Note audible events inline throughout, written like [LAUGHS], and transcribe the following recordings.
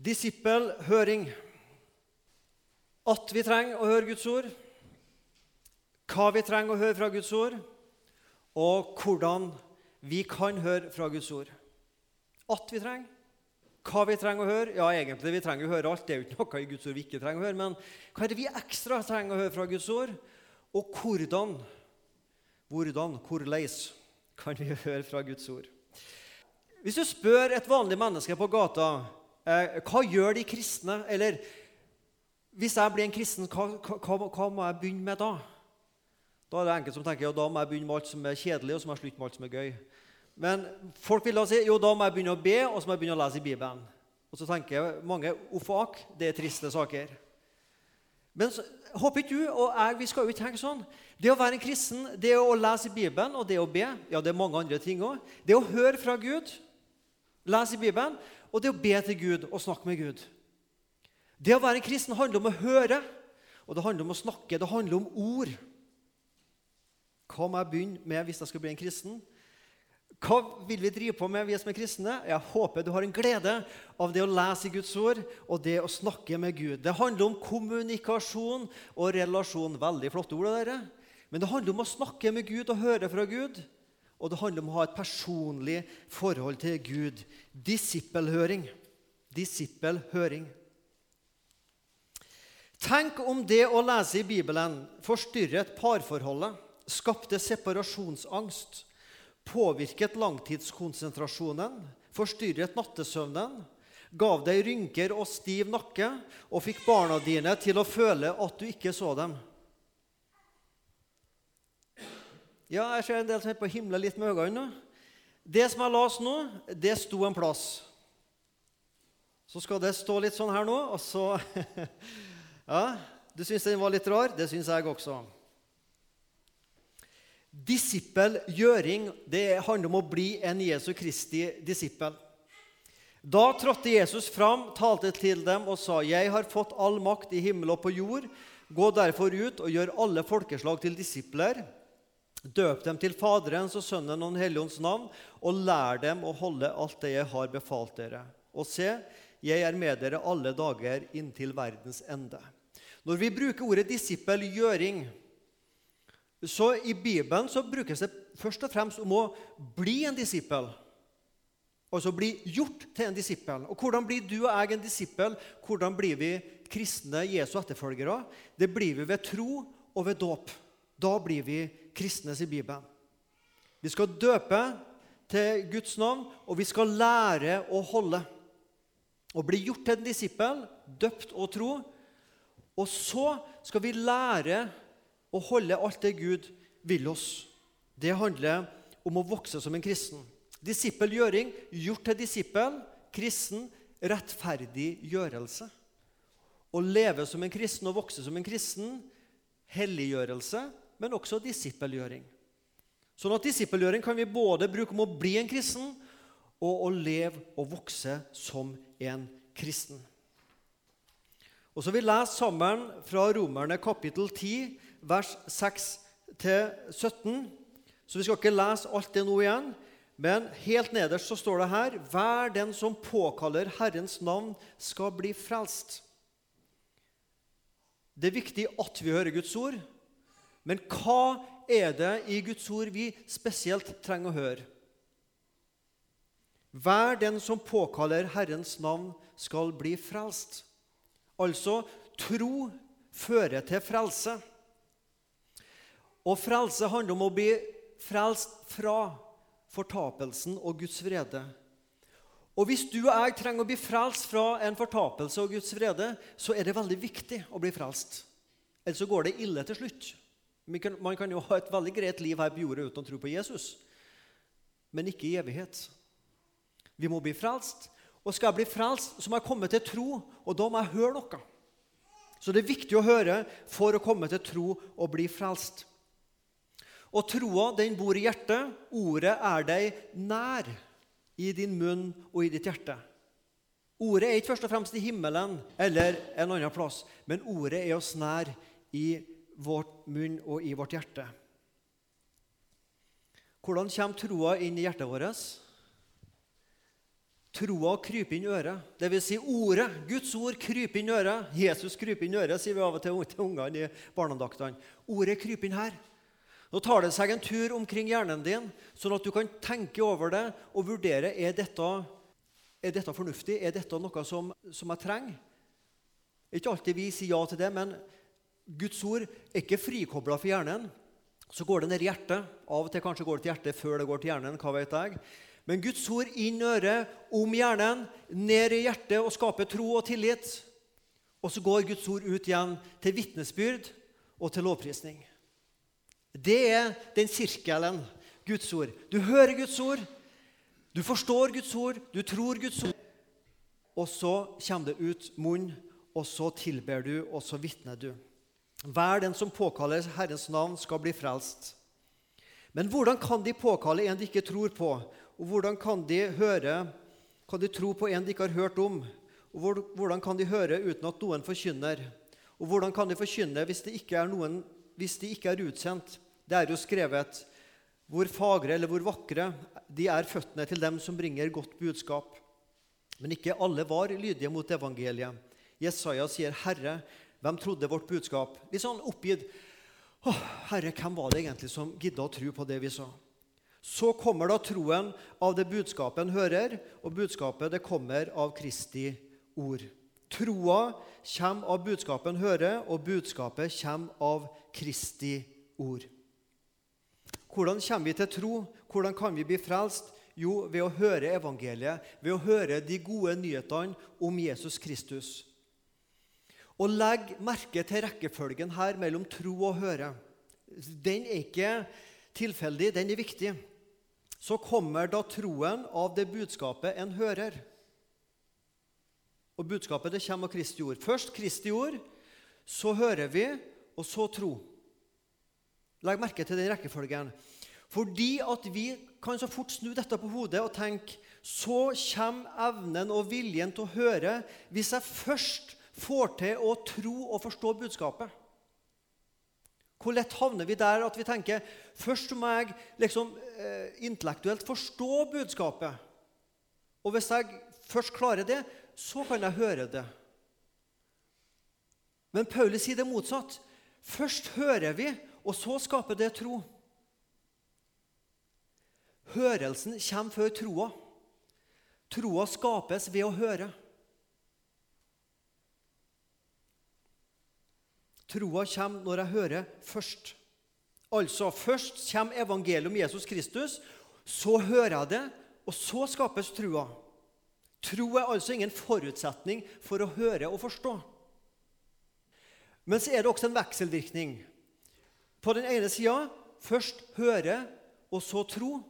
Disippelhøring. At vi trenger å høre Guds ord, hva vi trenger å høre fra Guds ord, og hvordan vi kan høre fra Guds ord. At vi trenger, hva vi trenger å høre. Ja, egentlig vi trenger å høre alt. Det er jo ikke noe i Guds ord vi ikke trenger å høre. Men hva er det vi ekstra trenger å høre fra Guds ord? Og hvordan, hvordan, hvordan kan vi [LAUGHS] høre fra Guds ord? Hvis du spør et vanlig menneske på gata hva gjør de kristne, eller hvis jeg blir en kristen, hva, hva, hva, må jeg begynne med da? Da er det enkelte som tenker ja, da må jeg begynne med alt som er kjedelig, og så må jeg slutte med alt som er gøy. Men folk vil da si jo, da må jeg begynne å be, og så må jeg begynne å lese i Bibelen. Og så tenker mange uff akk, det er triste saker. Men så, håper ikke du og jeg vi skal jo ikke tenke sånn. Det å være en kristen, det å lese i Bibelen og det å be ja, det er mange andre ting også. Det å høre fra Gud, lese i Bibelen, og det å be til Gud og snakke med Gud. Det å være en kristen handler om å høre, og det handler om å snakke. Det handler om ord. Hva må jeg begynne med hvis jeg skal bli en kristen? Hva vil vi drive på med, vi som er kristne? Jeg håper du har en glede av det å lese i Guds ord og det å snakke med Gud. Det handler om kommunikasjon og relasjon. Veldig flotte ord. Dere. Men det handler om å snakke med Gud og høre fra Gud. Og det handler om å ha et personlig forhold til Gud. Disippelhøring. Disippelhøring. Tenk om det å lese i Bibelen forstyrret parforholdet, skapte separasjonsangst, påvirket langtidskonsentrasjonen, forstyrret nattesøvnen, gav deg rynker og stiv nakke og fikk barna dine til å føle at du ikke så dem. Ja, jeg ser en del som er på å litt med øynene nå. Det som jeg leste nå, det sto en plass. Så skal det stå litt sånn her nå, og så [LAUGHS] Ja, du syns den var litt rar? Det syns jeg også. Disippelgjøring det handler om å bli en Jesu Kristi disippel. Da trådte Jesus fram, talte til dem og sa, 'Jeg har fått all makt i himmel og på jord.' 'Gå derfor ut og gjør alle folkeslag til disipler.' Døp dem til Faderens og Sønnen og Den hellige navn, og lær dem å holde alt det jeg har befalt dere. Og se, jeg er med dere alle dager inntil verdens ende. Når vi bruker ordet disippelgjøring, så i Bibelen så brukes det først og fremst om å bli en disippel. Altså bli gjort til en disippel. Og hvordan blir du og jeg en disippel? Hvordan blir vi kristne Jesu etterfølgere? Det blir vi ved tro og ved dåp. Da blir vi kristne, i Bibelen. Vi skal døpe til Guds navn, og vi skal lære å holde. Og bli gjort til en disippel, døpt og tro. Og så skal vi lære å holde alt det Gud vil oss. Det handler om å vokse som en kristen. Disippelgjøring, gjort til disippel, kristen, rettferdiggjørelse. Å leve som en kristen og vokse som en kristen, helliggjørelse, men også disippelgjøring. Sånn at Disippelgjøring kan vi både bruke om å bli en kristen og å leve og vokse som en kristen. Og så Vi leser sammen fra Romerne kapittel 10, vers 6-17. Så vi skal ikke lese alt det nå igjen. Men helt nederst så står det her Hver den som påkaller Herrens navn, skal bli frelst. Det er viktig at vi hører Guds ord, men hva er det i Guds ord vi spesielt trenger å høre? Hver den som påkaller Herrens navn, skal bli frelst. Altså tro fører til frelse. Og frelse handler om å bli frelst fra fortapelsen og Guds vrede. Og Hvis du og jeg trenger å bli frelst fra en fortapelse og Guds vrede, så er det veldig viktig å bli frelst. Ellers så går det ille til slutt. Man kan jo ha et veldig greit liv her på jorda uten å tro på Jesus, men ikke i evighet. Vi må bli frelst. Og skal jeg bli frelst, så må jeg komme til tro, og da må jeg høre noe. Så det er viktig å høre for å komme til tro og bli frelst. Og troa, den bor i hjertet. Ordet er deg nær i din munn og i ditt hjerte. Ordet er ikke først og fremst i himmelen eller en annen plass, men ordet er oss nær i vårt munn og i vårt hjerte. Hvordan kommer troa inn i hjertet vårt? Troa kryper inn i øret. Vil si ordet, Guds ord, kryper inn i øret. Jesus kryper inn i øret, sier vi av og til til ungene i barneandaktene. Ordet kryper inn her. Nå tar det seg en tur omkring hjernen din, sånn at du kan tenke over det og vurdere er dette, er dette fornuftig. Er dette noe som, som jeg trenger? Er ikke alltid vi sier ja til det, men Guds ord er ikke frikobla for hjernen. Så går det ned i hjertet. Av og til kanskje går det til hjertet før det går til hjernen. hva vet jeg. Men Guds ord inn øret, om hjernen, ned i hjertet og skaper tro og tillit. Og så går Guds ord ut igjen til vitnesbyrd og til lovprisning. Det er den sirkelen, Guds ord. Du hører Guds ord, du forstår Guds ord, du tror Guds ord. Og så kommer det ut munn, og så tilber du, og så vitner du. Hver den som påkaller Herrens navn, skal bli frelst. Men hvordan kan de påkalle en de ikke tror på? Og hvordan kan de høre, kan de tro på en de ikke har hørt om? Og hvordan kan de høre uten at noen forkynner? Og hvordan kan de forkynne hvis de ikke er noen hvis de ikke er utsendt. Det er jo skrevet hvor fagre eller hvor vakre de er føttene til dem som bringer godt budskap. Men ikke alle var lydige mot evangeliet. Jesaja sier, 'Herre, hvem trodde vårt budskap?' Litt sånn oppgitt. Å, Herre, hvem var det egentlig som gidda å tro på det vi sa? Så kommer da troen av det budskapet en hører, og budskapet det kommer av Kristi ord. Troa kommer av budskapet en hører, og budskapet kommer av Kristi ord. Hvordan kommer vi til tro? Hvordan kan vi bli frelst? Jo, ved å høre evangeliet, ved å høre de gode nyhetene om Jesus Kristus. Og legg merke til rekkefølgen her mellom tro og høre. Den er ikke tilfeldig, den er viktig. Så kommer da troen av det budskapet en hører. Og budskapet det kommer av Kristi ord. Først Kristi ord, så hører vi, og så tro. Legg merke til den rekkefølgen. Fordi at vi kan så fort snu dette på hodet og tenke så kommer evnen og viljen til å høre hvis jeg først får til å tro og forstå budskapet. Hvor lett havner vi der at vi tenker først må jeg liksom eh, intellektuelt forstå budskapet. Og hvis jeg først klarer det, så kan jeg høre det. Men Paulus sier det motsatt. Først hører vi, og så skaper det tro. Hørelsen kommer før troa. Troa skapes ved å høre. Troa kommer når jeg hører først. Altså, Først kommer evangeliet om Jesus Kristus, så hører jeg det, og så skapes trua. Tro er altså ingen forutsetning for å høre og forstå. Men så er det også en vekselvirkning. På den ene sida først høre, og så tro.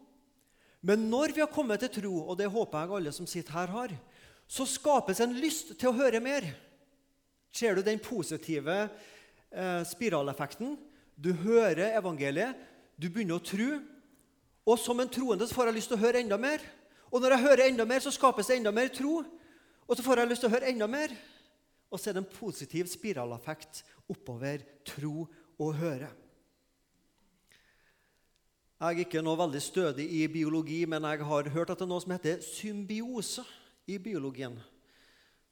Men når vi har kommet til tro, og det håper jeg alle som sitter her, har, så skapes en lyst til å høre mer. Ser du den positive eh, spiraleffekten? Du hører evangeliet, du begynner å tro, og som en troende så får jeg lyst til å høre enda mer. Og når jeg hører enda mer, så skapes det enda mer tro. Og så får jeg lyst til å høre enda mer. Og så er det en positiv spiraleffekt oppover tro og høre. Jeg er ikke noe veldig stødig i biologi, men jeg har hørt at det er noe som heter symbiose i biologien.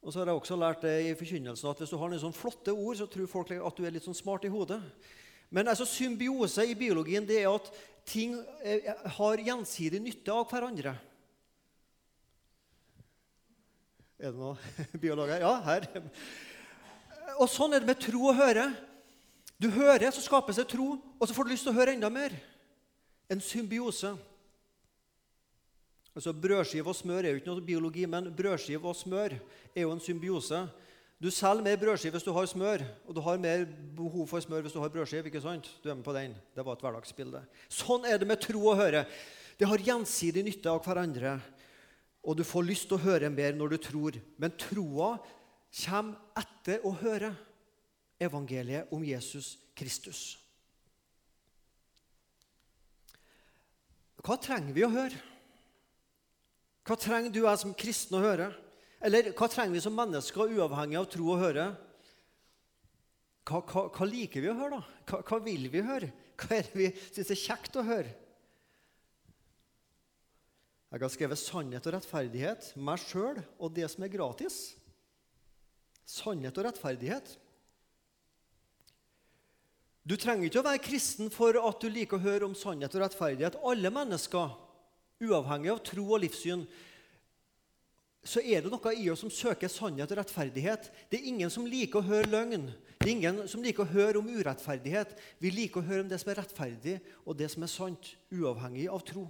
Og så har jeg også lært det i forkynnelsen at hvis du har noen sånne flotte ord, så tror folk at du er litt sånn smart i hodet. Men altså, symbiose i biologien det er at ting eh, har gjensidig nytte av hverandre. Er det noen [LAUGHS] biologer? Ja, her. Og sånn er det med tro og høre. Du hører, så skapes det tro, og så får du lyst til å høre enda mer. En symbiose. Altså Brødskive og smør er jo ikke noe biologi, men brødskive og smør er jo en symbiose. Du selger mer brødskive hvis du har smør, og du har mer behov for smør hvis du har brødskive. ikke sant? Du er med på den. Det var et hverdagsbilde. Sånn er det med tro og høre. Det har gjensidig nytte av hverandre og du får lyst til å høre mer når du tror. Men troa kommer etter å høre evangeliet om Jesus Kristus. Hva trenger vi å høre? Hva trenger du og jeg som kristen å høre? Eller hva trenger vi som mennesker, uavhengig av tro å høre? Hva, hva, hva liker vi å høre, da? Hva, hva vil vi høre? Hva er det vi syns er kjekt å høre? Jeg har skrevet 'sannhet og rettferdighet', meg sjøl og det som er gratis. Sannhet og rettferdighet. Du trenger ikke å være kristen for at du liker å høre om sannhet og rettferdighet. Alle mennesker, uavhengig av tro og livssyn, så er det noe i oss som søker sannhet og rettferdighet. Det er ingen som liker å høre løgn. Det er ingen som liker å høre om urettferdighet. Vi liker å høre om det som er rettferdig, og det som er sant, uavhengig av tro.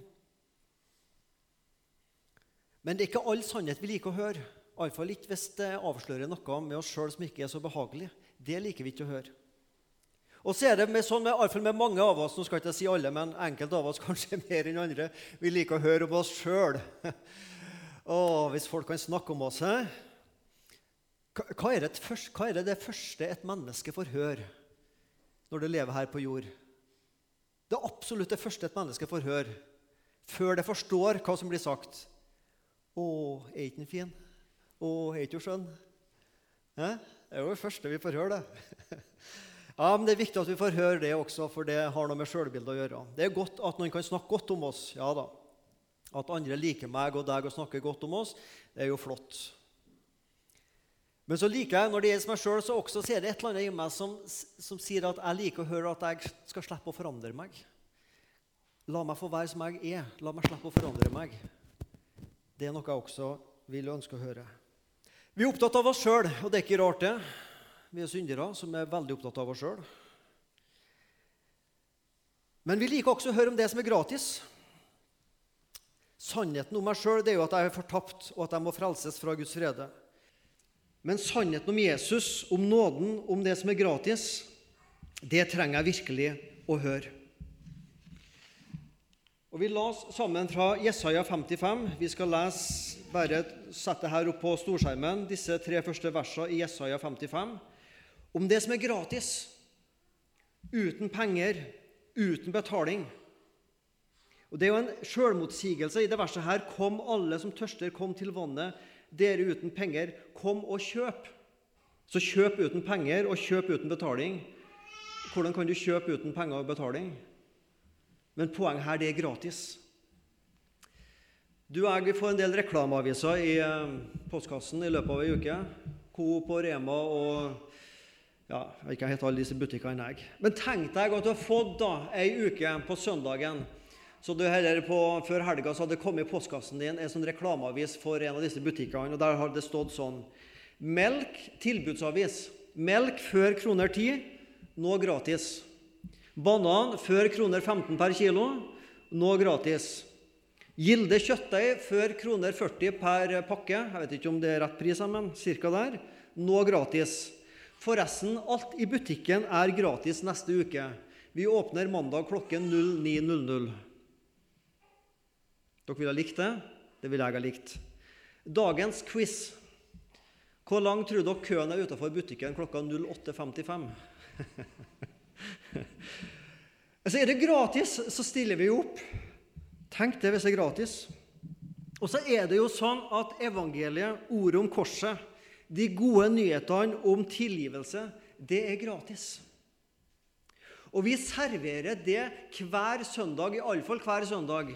Men det er ikke all sannhet vi liker å høre. Iallfall ikke hvis det avslører noe med oss sjøl som ikke er så behagelig. Det liker vi ikke å høre. Og så er det med, sånn med, med mange av oss, nå skal jeg ikke si alle, men enkelte av oss [LAUGHS] kanskje mer enn andre, vi liker å høre om oss sjøl. [LAUGHS] Hvis folk kan snakke om oss he? Hva er, det, hva er det, det første et menneske får høre når det lever her på jord? Det er absolutt det første et menneske får høre før det forstår hva som blir sagt. 'Å, er ikke den fin?' 'Å, er ikke hun skjønn?' Det er jo det første vi får høre, det. [LAUGHS] Ja, men Det er viktig at vi får høre det også, for det har noe med sjølbildet å gjøre. Det er godt at noen kan snakke godt om oss. ja da. At andre liker meg og deg og snakker godt om oss, det er jo flott. Men så liker jeg, når det gjelder meg sjøl, så også så er det et eller annet i meg som, som, sier at jeg liker å høre at jeg skal slippe å forandre meg. La meg få være som jeg er. La meg slippe å forandre meg. Det er noe jeg også vil ønske å høre. Vi er opptatt av oss sjøl, og det er ikke rart, det. Vi er syndere som er veldig opptatt av oss sjøl. Men vi liker også å høre om det som er gratis. Sannheten om meg sjøl er jo at jeg er fortapt, og at jeg må frelses fra Guds frede. Men sannheten om Jesus, om nåden, om det som er gratis, det trenger jeg virkelig å høre. Og Vi las sammen fra Jesaja 55. Vi skal lese, bare sette her opp på storskjermen disse tre første versene i Jesaja 55 om det som er gratis, uten penger, uten betaling. Og Det er jo en sjølmotsigelse i det verset her. Kom, alle som tørster, kom til vannet. Dere uten penger, kom og kjøp. Så kjøp uten penger og kjøp uten betaling. Hvordan kan du kjøpe uten penger og betaling? Men poenget her, det er gratis. Du og jeg får en del reklameaviser i eh, postkassen i løpet av ei uke. Coop og Rema og ja, jeg ikke alle disse butikkene. jeg. Men tenk deg at du har fått da ei uke på søndagen. Så du heller på, Før helga så hadde det kommet i postkassen din en sånn reklameavis for en av disse butikkene. og Der har det stått sånn Melk tilbudsavis. Melk før kroner 10, nå gratis. Banan før kroner 15 per kilo, nå gratis. Gilde kjøttdeig før kroner 40 per pakke. Jeg vet ikke om det er rett pris, men cirka der. Nå gratis. Forresten, alt i butikken er gratis neste uke. Vi åpner mandag klokken 09.00. Dere vil ha likt det? Det vil jeg ha likt. Dagens quiz. Hvor lang tror dere køen er utenfor butikken klokka [LAUGHS] 08.55? altså, er det gratis, så stiller vi opp. Tenk det hvis det er gratis. Og så er det jo sånn at evangeliet, ordet om korset, de gode nyhetene om tilgivelse, det er gratis. Og vi serverer det hver søndag, iallfall hver søndag,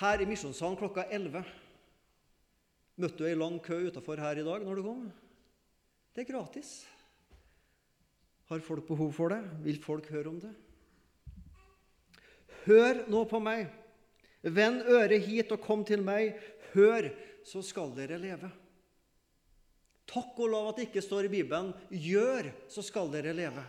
her i Misjonssalen klokka 11. Møtte du ei lang kø utafor her i dag når du kom? Det er gratis. Har folk behov for det? Vil folk høre om det? Hør nå på meg. Vend øret hit og kom til meg. Hør, så skal dere leve. Takk og lov at det ikke står i Bibelen 'gjør, så skal dere leve'.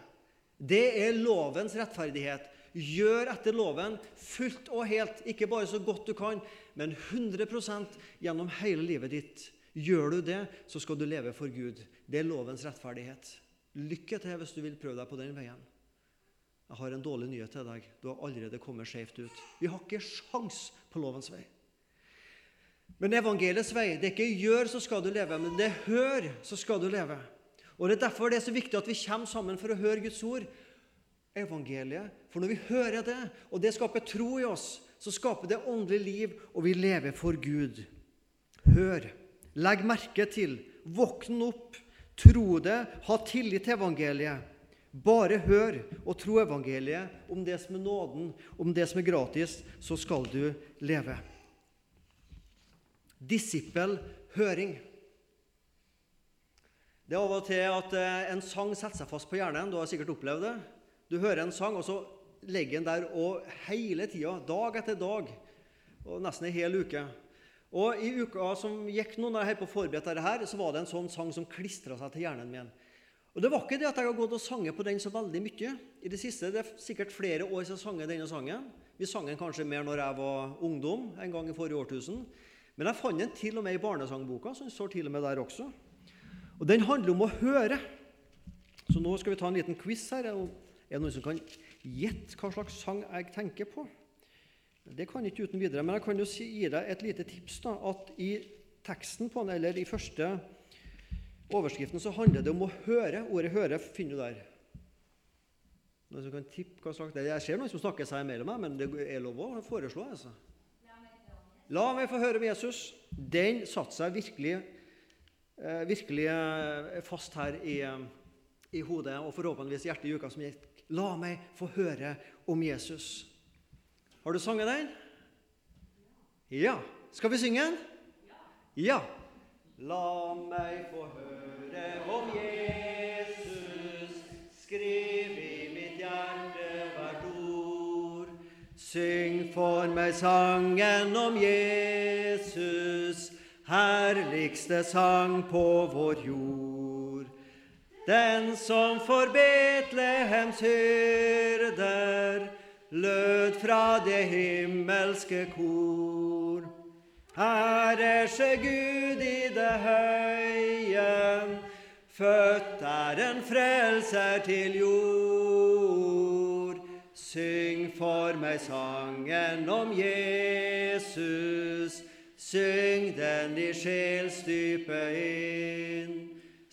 Det er lovens rettferdighet. Gjør etter loven fullt og helt, ikke bare så godt du kan, men 100% gjennom hele livet ditt. Gjør du det, så skal du leve for Gud. Det er lovens rettferdighet. Lykke til hvis du vil prøve deg på den veien. Jeg har en dårlig nyhet til deg. Du har allerede kommet skjevt ut. Vi har ikke sjans på lovens vei. Men evangeliets vei det er ikke 'gjør, så skal du leve', men det er 'hør, så skal du leve'. Og Det er derfor det er så viktig at vi kommer sammen for å høre Guds ord. Evangeliet. For når vi hører det, og det skaper tro i oss, så skaper det åndelig liv, og vi lever for Gud. Hør. Legg merke til. Våkn opp. Tro det. Ha tillit til evangeliet. Bare hør og tro evangeliet om det som er nåden, om det som er gratis, så skal du leve. Disippelhøring. Det er av og til at eh, en sang setter seg fast på hjernen. Du har sikkert opplevd det. Du hører en sang, og så ligger den der og hele tida, dag etter dag, og nesten ei hel uke. Og I uka som gikk nå, når jeg på forberedte dette, så var det en sånn sang som klistra seg til hjernen min. Og Det var ikke det at jeg har gått og sanget på den så veldig mye. I Det siste, det er sikkert flere år siden jeg sang denne sangen. Vi sang den kanskje mer når jeg var ungdom, en gang i forrige årtusen. Men jeg fant den til og med i barnesangboka, så den står til og med der også. Og Den handler om å høre. Så nå skal vi ta en liten quiz her. Er det noen som kan gjette hva slags sang jeg tenker på? Det kan jeg ikke uten videre, men jeg kan jo gi deg et lite tips. da, At i teksten på den, eller i første overskriften så handler det om å høre. Ordet 'høre' finner du der. Noen som kan tippe hva slags det er? Jeg ser noen som snakker seg imellom meg, men det er lov å foreslå. altså. La meg få høre om Jesus. Den satte seg virkelig Eh, virkelig eh, fast her i, eh, i, hodet og forhåpentligvis hjertet i uka som gikk. La meg få høre om Jesus. Har du sunget den? Ja. Skal vi synge den? Ja. La meg få høre om Jesus, skriv Syng for meg sangen om Jesus herligste sang på vår jord. Den som for Betlehems hyrder lød fra det himmelske kor. Ære skje Gud i det høye, født er en frelser til jord. Syng for meg sangen om Jesus Syng den i sjelsdypet inn.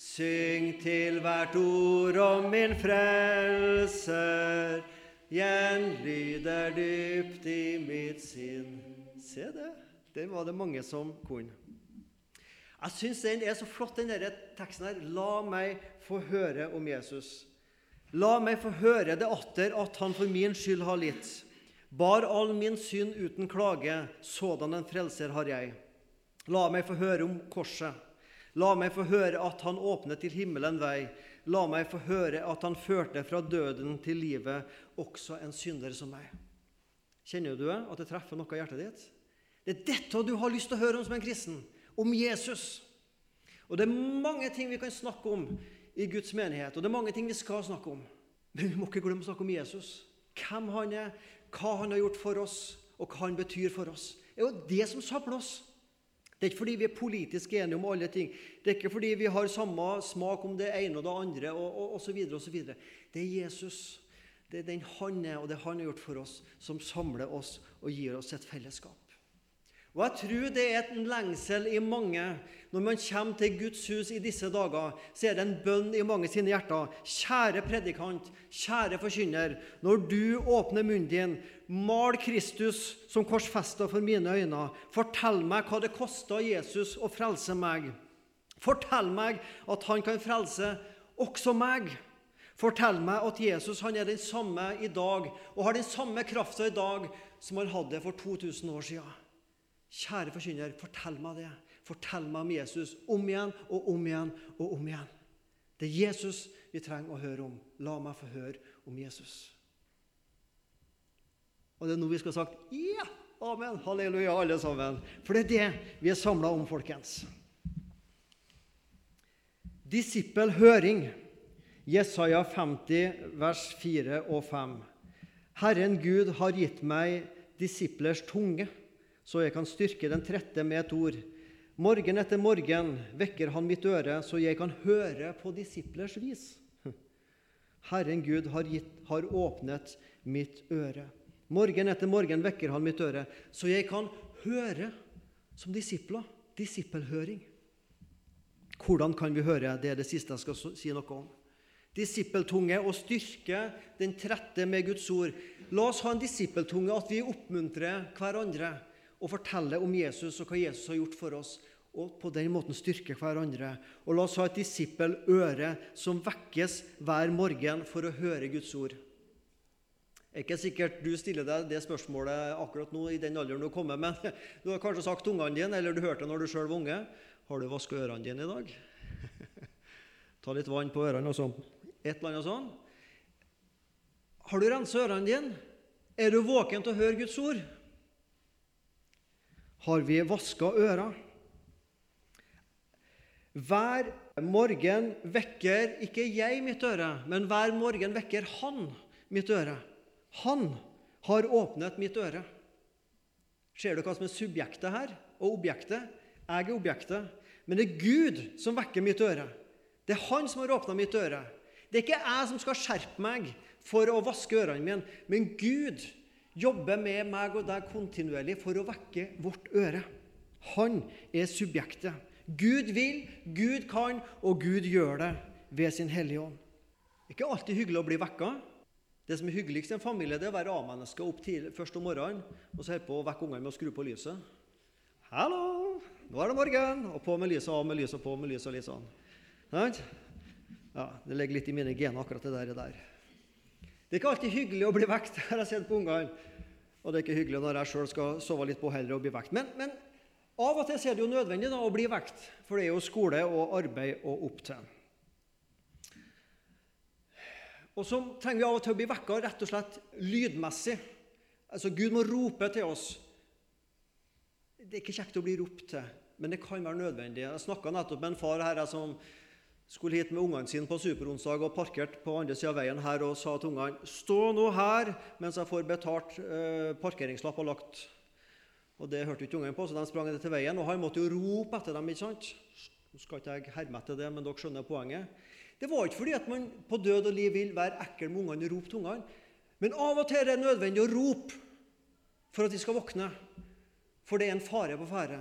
Syng til hvert ord om min frelser. Gjenlyder dypt i mitt sinn. Se det. Den var det mange som kunne. Jeg syns den er så flott, den der teksten her. La meg få høre om Jesus. La meg få høre det atter at han for min skyld har litt bar all min synd uten klage, sådan en frelser har jeg. La meg få høre om korset. La meg få høre at han åpnet til himmelen vei. La meg få høre at han førte fra døden til livet også en synder som meg. Kjenner du at det treffer noe i hjertet ditt? Det er dette du har lyst til å høre om som en kristen. Om Jesus. Og det er mange ting vi kan snakke om i Guds menighet, og det er mange ting vi skal snakke om. Men vi må ikke glemme å snakke om Jesus. Hvem han er, hva han har gjort for oss, og hva han betyr for oss. Det er jo det som samler oss. Det er ikke fordi vi er politisk enige om alle ting. Det er ikke fordi vi har samme smak om det ene og det andre og osv. Det er Jesus. Det er den han er, og det han har gjort for oss, som samler oss og gir oss et fellesskap. Og Jeg tror det er en lengsel i mange når man kommer til Guds hus i disse dager. Så er det en bønn i mange sine hjerter. Kjære predikant, kjære forkynner. Når du åpner munnen din, mal Kristus som korsfesta for mine øyne. Fortell meg hva det kosta Jesus å frelse meg. Fortell meg at han kan frelse også meg. Fortell meg at Jesus han er den samme i dag og har den samme krafta i dag som han hadde for 2000 år siden. Kjære forkynner, fortell meg det. Fortell meg om Jesus om igjen og om igjen og om igjen. Det er Jesus vi trenger å høre om. La meg få høre om Jesus. Og det er nå vi skal ha sagt ja, amen, halleluja, alle sammen. For det er det vi er samla om, folkens. Disippelhøring. Jesaja 50, vers 4 og 5. Herren Gud har gitt meg disiplers tunge så jeg kan styrke den trette med et ord. Morgen etter morgen vekker han mitt øre, så jeg kan høre på disiplers vis. Herren Gud har, gitt, har åpnet mitt øre. Morgen etter morgen vekker han mitt øre, så jeg kan høre som disipler. Disippelhøring. Hvordan kan vi høre? Det er det siste jeg skal si noe om. Disippeltunge og styrke den trette med Guds ord. La oss ha en disippeltunge at vi oppmuntrer hverandre og fortelle om Jesus og hva Jesus har gjort for oss, og på den måten styrke hverandre. Og la oss ha et disippeløre som vekkes hver morgen for å høre Guds ord. er ikke sikkert du stiller deg det spørsmålet akkurat nå i den alderen du kommer, men [LAUGHS] du har kanskje sagt ungene dine, eller du hørte det når du sjøl var unge Har du vasket ørene dine i dag? [LAUGHS] Ta litt vann på ørene og sånn. Et eller annet sånn. Har du renset ørene dine? Er du våken til å høre Guds ord? Har vi vaska øra? Hver morgen vekker ikke jeg mitt øre, men hver morgen vekker Han mitt øre. Han har åpnet mitt øre. Ser du hva som er subjektet her, og objektet? Jeg er objektet, men det er Gud som vekker mitt øre. Det er Han som har åpna mitt øre. Det er ikke jeg som skal skjerpe meg for å vaske ørene mine, men Gud jobber med meg og deg kontinuerlig for å vekke vårt øre. Han er subjektet. Gud vil, Gud kan, og Gud gjør det ved sin Hellige Ånd. Det er ikke alltid hyggelig å bli vekka. Det som er hyggeligst i en familie, det er å være A-menneske opp tidlig, først om morgenen og så holde på å vekke ungene med å skru på lyset. 'Hallo, nå er det morgen!' Og på med lyset, av med lyset, på med lyset og litt sånn. Ja, Det ligger litt i mine gener, akkurat det der. Det er ikke alltid hyggelig å bli vekt, [LAUGHS] har jeg sett på ungene. Og det er ikke hyggelig når jeg sjøl skal sove litt på heller og bli vekt. Men, men av og til er det jo nødvendig da, å bli vekt, for det er jo skole og arbeid å opp. Og så trenger vi av og til å bli vekka rett og slett lydmessig. Altså, Gud må rope til oss. Det er ikke kjekt å bli ropt til, men det kan være nødvendig. Jeg snakka nettopp med en far her som skulle hit med ungene sine på superonsdag og parkerte på andre sida av veien her og sa til ungene 'Stå nå her mens jeg får betalt eh, parkeringslapp og lagt og Det hørte ikke ungene på, så de sprang til veien. Og han måtte jo rope etter dem. ikke sant? Nå skal ikke jeg herme etter det, men dere skjønner poenget. Det var ikke fordi at man på død og liv vil være ekkel med ungene og rope til ungene. Men av og til er det nødvendig å rope for at de skal våkne. For det er en fare på ferde.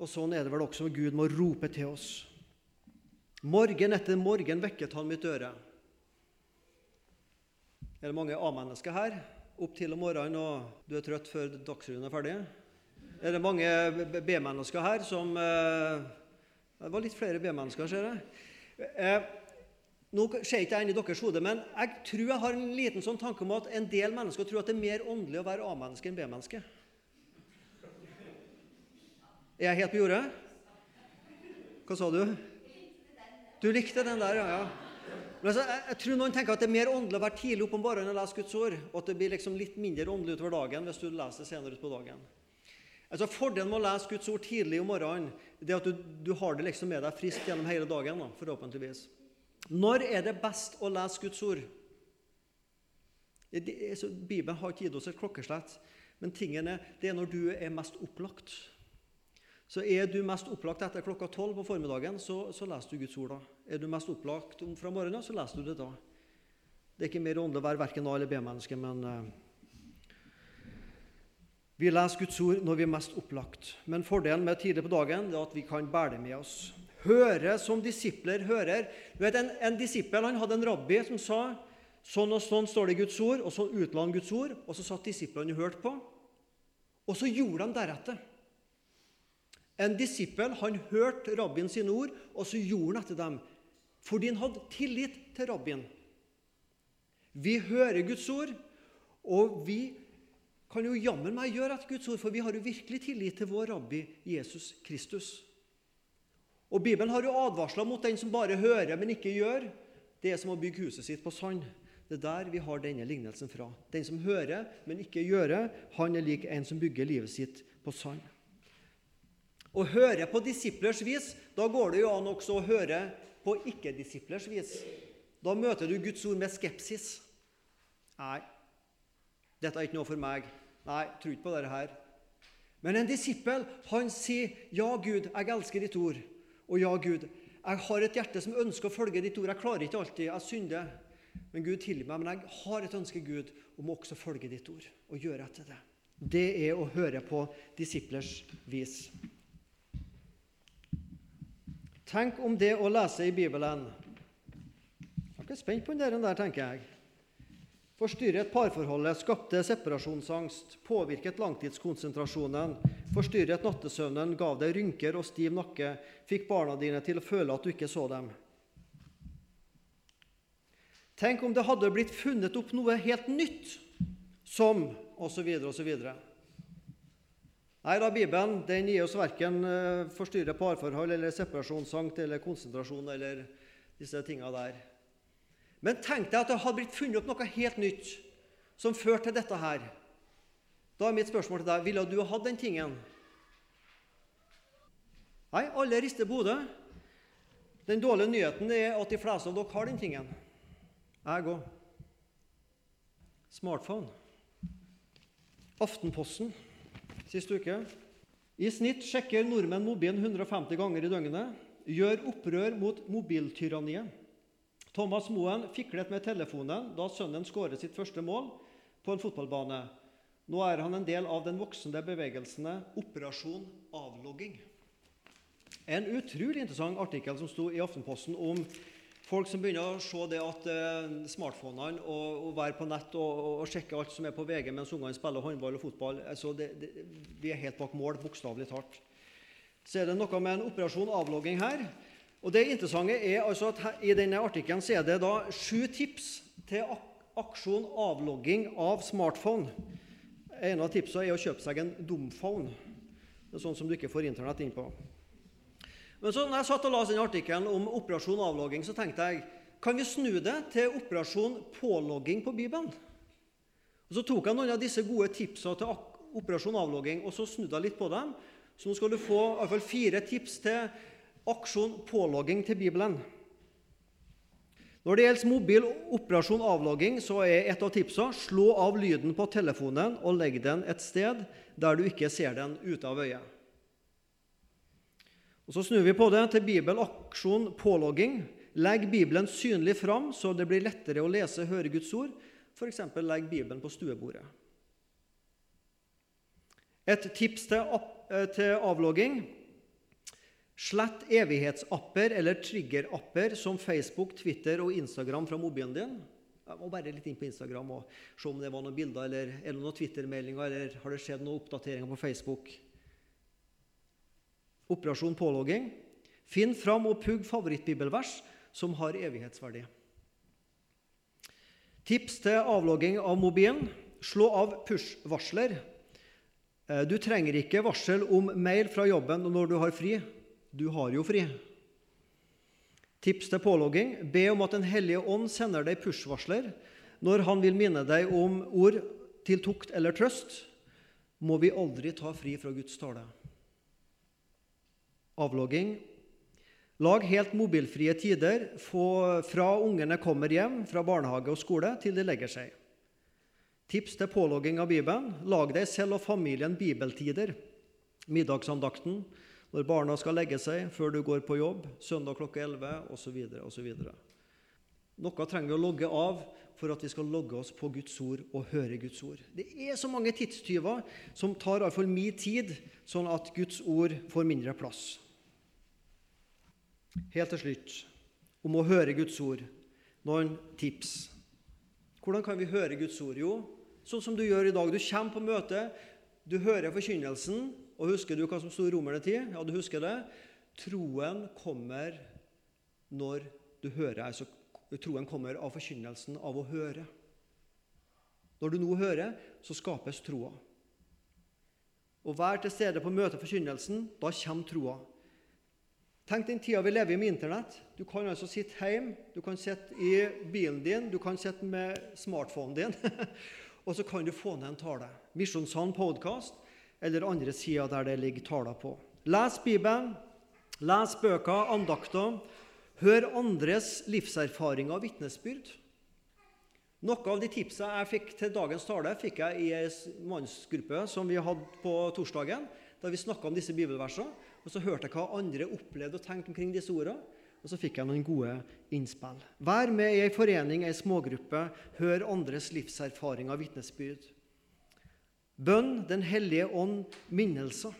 Og sånn er det vel også med Gud må rope til oss. Morgen etter morgen vekket han mitt øre. Er det mange A-mennesker her? opp til om morgenen og du er trøtt før Dagsrevyen er ferdig? Er det mange B-mennesker her som eh, Det var litt flere B-mennesker, ser jeg. Eh, nå ser ikke jeg inn i deres hode, men jeg tror jeg har en liten sånn tanke om at en del mennesker tror at det er mer åndelig å være A-menneske enn B-menneske. Er jeg helt på jordet? Hva sa du? Du likte den der, ja. ja. Altså, jeg, jeg, tror noen tenker at det er mer åndelig å være tidlig oppe om morgenen og lese Guds ord, og at det blir liksom litt mindre åndelig utover dagen hvis du leser det senere utpå dagen. Altså, Fordelen med å lese Guds ord tidlig om morgenen det er at du, du har det liksom med deg friskt gjennom hele dagen. Da, forhåpentligvis. Når er det best å lese Guds ord? Det, Bibelen har ikke gitt oss et klokkeslett, men tingen er, det er når du er mest opplagt. Så er du mest opplagt etter klokka tolv på formiddagen, så, så, leser du Guds ord da. Er du mest opplagt fra morgenen, så leser du det da. Det er ikke mer åndelig å være verken A- eller B-menneske, men uh, vi leser Guds ord når vi er mest opplagt. Men fordelen med tidlig på dagen er at vi kan bære det med oss. Høre som disipler hører. Du vet, En, en disippel han hadde en rabbi som sa sånn og sånn står det i Guds ord, og så utla han Guds ord, og så satt disiplene og hørte på. Og så gjorde de deretter. En disippel han hørte rabbien sine ord, og så gjorde han etter dem. Fordi han hadde tillit til rabbien. Vi hører Guds ord, og vi kan jo jammen meg gjøre etter Guds ord, for vi har jo virkelig tillit til vår rabbi Jesus Kristus. Og Bibelen har jo advarsler mot den som bare hører, men ikke gjør. Det er som å bygge huset sitt på sand. Det er der vi har denne lignelsen fra. Den som hører, men ikke gjør, han er lik en som bygger livet sitt på sand. Å høre på disiplers vis, da går det jo an også å høre på ikke-disiplers vis. Da møter du Guds ord med skepsis. Nei, dette er ikke noe for meg. Nei, tror ikke på dette her. Men en disippel han sier, 'Ja, Gud, jeg elsker ditt ord.' Og 'Ja, Gud, jeg har et hjerte som ønsker å følge ditt ord.' 'Jeg klarer ikke alltid, jeg synder.' Men Gud tilgi meg. Men jeg har et ønske, Gud, om å også følge ditt ord og gjøre etter det. Det er å høre på disiplers vis. Tenk om det å lese i Bibelen Jeg er spent på den der, tenker jeg. Forstyrret parforholdet, skapte separasjonsangst, påvirket langtidskonsentrasjonen, forstyrret nattesøvnen, gav deg rynker og stiv nakke, fikk barna dine til å føle at du ikke så dem. Tenk om det hadde blitt funnet opp noe helt nytt, som osv. osv. Nei da, Bibelen den gir oss verken eh, forstyrre parforhold eller separasjonsangst eller konsentrasjon eller disse tinga der. Men tenk deg at det hadde blitt funnet opp noe helt nytt som førte til dette her. Da er mitt spørsmål til deg ville du ha hatt den tingen? Nei, alle rister på hodet. Den dårlige nyheten er at de fleste av dere har den tingen. Jeg òg. Smartphone. Aftenposten siste uke. I snitt sjekker nordmenn mobilen 150 ganger i døgnet. Gjør opprør mot mobiltyranniet. Thomas Moen fiklet med telefonen da sønnen skåret sitt første mål på en fotballbane. Nå er han en del av den voksende bevegelsene Operasjon avlogging. En utrolig interessant artikkel som sto i Aftenposten om folk som begynner å se det at eh, smartphonene og, og, være på nett og, og, sjekke alt som er på VG mens ungene spiller håndball og fotball altså det, det, Vi er helt bak mål, bokstavelig talt. Så er det noe med en operasjon avlogging her. Og Det interessante er altså at her, i denne artikkelen er det da sju tips til aksjon avlogging av smartphone. En av tipsene er å kjøpe seg en dumphone. Det er sånn som du ikke får Internett inn på. Men så når jeg satt og la denne artikkelen om operasjon avlogging, så tenkte jeg kan vi snu det til operasjon pålogging på Bibelen? Og Så tok jeg noen av disse gode tipsene til operasjon avlogging og så snudde jeg litt på dem. Så nå skal du få i hvert fall fire tips til aksjon pålogging til Bibelen. Når det gjelder mobil operasjon avlogging, så er et av tipsene slå av lyden på telefonen og legg den et sted der du ikke ser den ute av øyet. Og Så snur vi på det til Bibel aksjon pålogging. Legg Bibelen synlig fram, så det blir lettere å lese og høre Guds ord. F.eks. legg Bibelen på stuebordet. Et tips til avlogging Slett evighetsapper eller triggerapper som Facebook, Twitter og Instagram fra mobilen din. Jeg må bare litt inn på Instagram og se om det var noen bilder eller er det noen Twitter-meldinger eller har det skjedd noen oppdateringer på Facebook. Operasjon pålogging. Finn fram og pugg favorittbibelvers som har evighetsverdi. Tips til avlogging av mobilen. Slå av push-varsler. Eh, du trenger ikke varsel om mail fra jobben når du har fri. Du har jo fri. Tips til pålogging. Be om at Den hellige ånd sender deg push-varsler når han vil minne deg om ord til tukt eller trøst. Må vi aldri ta fri fra Guds tale. Avlogging. Lag helt mobilfrie tider fra ungene kommer hjem fra barnehage og skole, til de legger seg. Tips til pålogging av Bibelen. Lag deg selv og familien bibeltider. Middagsandakten, når barna skal legge seg, før du går på jobb, søndag klokka 11 osv. osv. Noe trenger vi å logge av for at vi skal logge oss på Guds ord og høre Guds ord. Det er så mange tidstyver som tar iallfall min tid, sånn at Guds ord får mindre plass. Helt til slutt om å høre Guds ord. Noen tips. Hvordan kan vi høre Guds ord? Jo, sånn som du gjør i dag. Du kommer på møte, du hører forkynnelsen, og husker du hva som sto i Romerne 10? Ja, du husker det? Troen kommer når du hører. Altså, troen kommer av forkynnelsen av å høre. Når du nå hører, så skapes troa. Og vær til stede på møtet forkynnelsen. Da kommer troa. Tenk den tida vi lever i med Internett. Du kan altså sitte hjemme, du kan sitte i bilen din, du kan sitte med smartphonen din, [LAUGHS] og så kan du få ned en tale. Misjonssand podkast eller andre sider der det ligger taler på. Les Bibelen, les bøker, andakter. Hør andres livserfaringer og vitnesbyrd. Noe av de tipsene jeg fikk til dagens tale, fikk jeg i en mannsgruppe som vi hadde på torsdagen, da vi snakka om disse bibelversene. Og Så hørte jeg hva andre opplevde og tenkte omkring disse ordene. Og så fikk jeg noen gode innspill. Vær med i ei forening, ei smågruppe. Hør andres livserfaringer og vitnesbyrd. Bønn, Den hellige ånd, minnelser.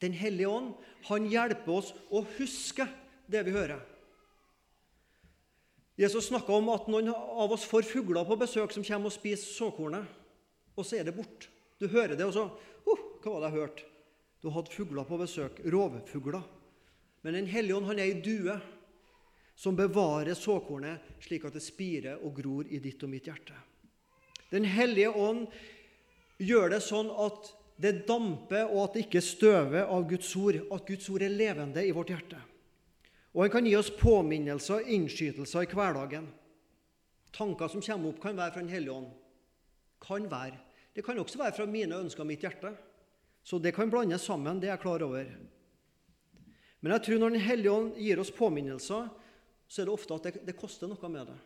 Den hellige ånd han hjelper oss å huske det vi hører. Jesus snakka om at noen av oss får fugler på besøk som kommer og spiser såkornet, og så er det borte. Du hører det, og så oh, Hva var det jeg hørte? Du hadde fugler på besøk. Rovfugler. Men Den hellige ånd han er ei due som bevarer såkornet slik at det spirer og gror i ditt og mitt hjerte. Den hellige ånd gjør det sånn at det damper, og at det ikke støver av Guds ord. At Guds ord er levende i vårt hjerte. Og han kan gi oss påminnelser og innskytelser i hverdagen. Tanker som kommer opp, kan være fra Den hellige ånd. Kan være. Det kan også være fra mine ønsker og mitt hjerte. Så det kan blandes sammen, det er jeg klar over. Men jeg tror når Den hellige ånd gir oss påminnelser, så er det ofte at det, det koster noe med det.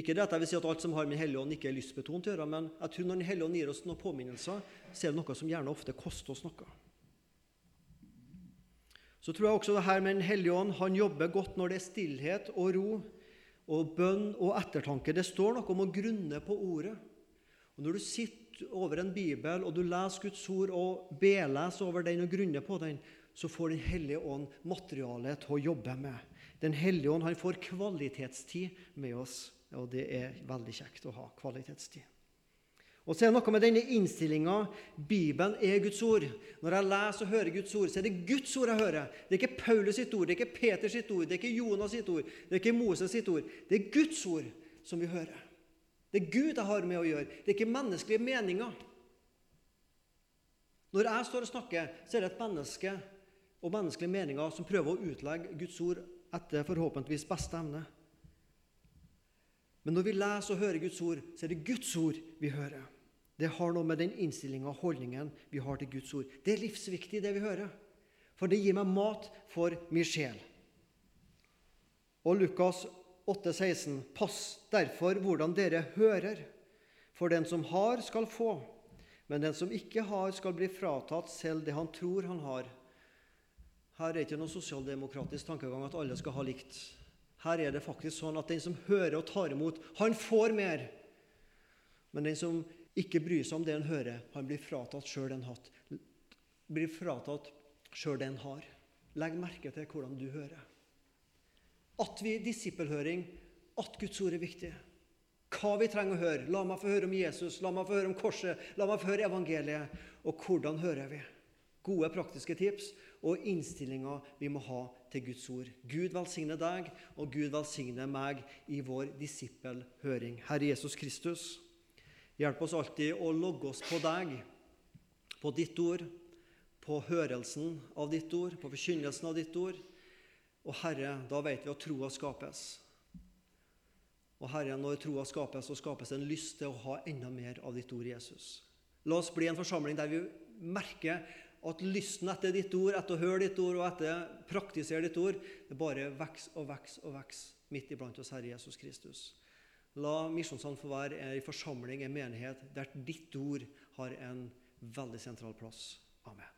Ikke det at jeg vil si at alt som har med Hellige ånd, ikke er lystbetont å gjøre, men jeg tror når Den hellige ånd gir oss noen påminnelser, så er det noe som gjerne ofte koster oss noe. Så tror jeg også det her med Den hellige ånd han jobber godt når det er stillhet og ro og bønn og ettertanke. Det står noe om å grunne på ordet. Og Når du sitter over en bibel og du leser Guds ord og beleser over den og grunner på den, så får Den hellige ånd materiale til å jobbe med. Den hellige ånd han får kvalitetstid med oss. Og det er veldig kjekt å ha kvalitetstid. Og så er det noe med denne innstillinga. Bibelen er Guds ord. Når jeg leser og hører Guds ord, så er det Guds ord jeg hører. Det er ikke Paulus sitt ord, det er ikke Peter sitt ord, det er ikke Jonas sitt ord, det er ikke Moses sitt ord. Det er Guds ord som vi hører. Det er Gud jeg har med å gjøre. Det er ikke menneskelige meninger. Når jeg står og snakker, så er det et menneske og menneskelige meninger som prøver å utlegge Guds ord etter forhåpentligvis beste evne. Men når vi leser og hører Guds ord, så er det Guds ord vi hører. Det har noe med den innstillinga og holdningen vi har til Guds ord. Det er livsviktig, det vi hører. For det gir meg mat for min sjel. Og Lukas 8, 16, Pass derfor hvordan dere hører. For den som har, skal få. Men den som ikke har, skal bli fratatt selv det han tror han har. Her er det ikke noen sosialdemokratisk tankegang at alle skal ha likt. Her er det faktisk sånn at den som hører og tar imot, han får mer. Men den som ikke bryr seg om det han hører, han blir fratatt sjøl den hatt. Blir fratatt sjøl det han har. Legg merke til hvordan du hører. At vi disippelhøring, at Guds ord er viktig. Hva vi trenger å høre. La meg få høre om Jesus, la meg få høre om korset, la meg få høre evangeliet. Og hvordan hører vi? Gode praktiske tips og innstillinger vi må ha til Guds ord. Gud velsigne deg, og Gud velsigne meg i vår disippelhøring. Herre Jesus Kristus, hjelp oss alltid å logge oss på deg, på ditt ord, på hørelsen av ditt ord, på forkynnelsen av ditt ord. Og Herre, da vet vi at troa skapes. Og Herre, når troa skapes, så skapes en lyst til å ha enda mer av ditt ord, Jesus. La oss bli en forsamling der vi merker at lysten etter ditt ord, etter å høre ditt ord og etter å praktisere ditt ord, det bare vokser og vokser og vokser midt iblant oss, Herre Jesus Kristus. La Misjonssand få være en forsamling, en menighet, der ditt ord har en veldig sentral plass. Amen.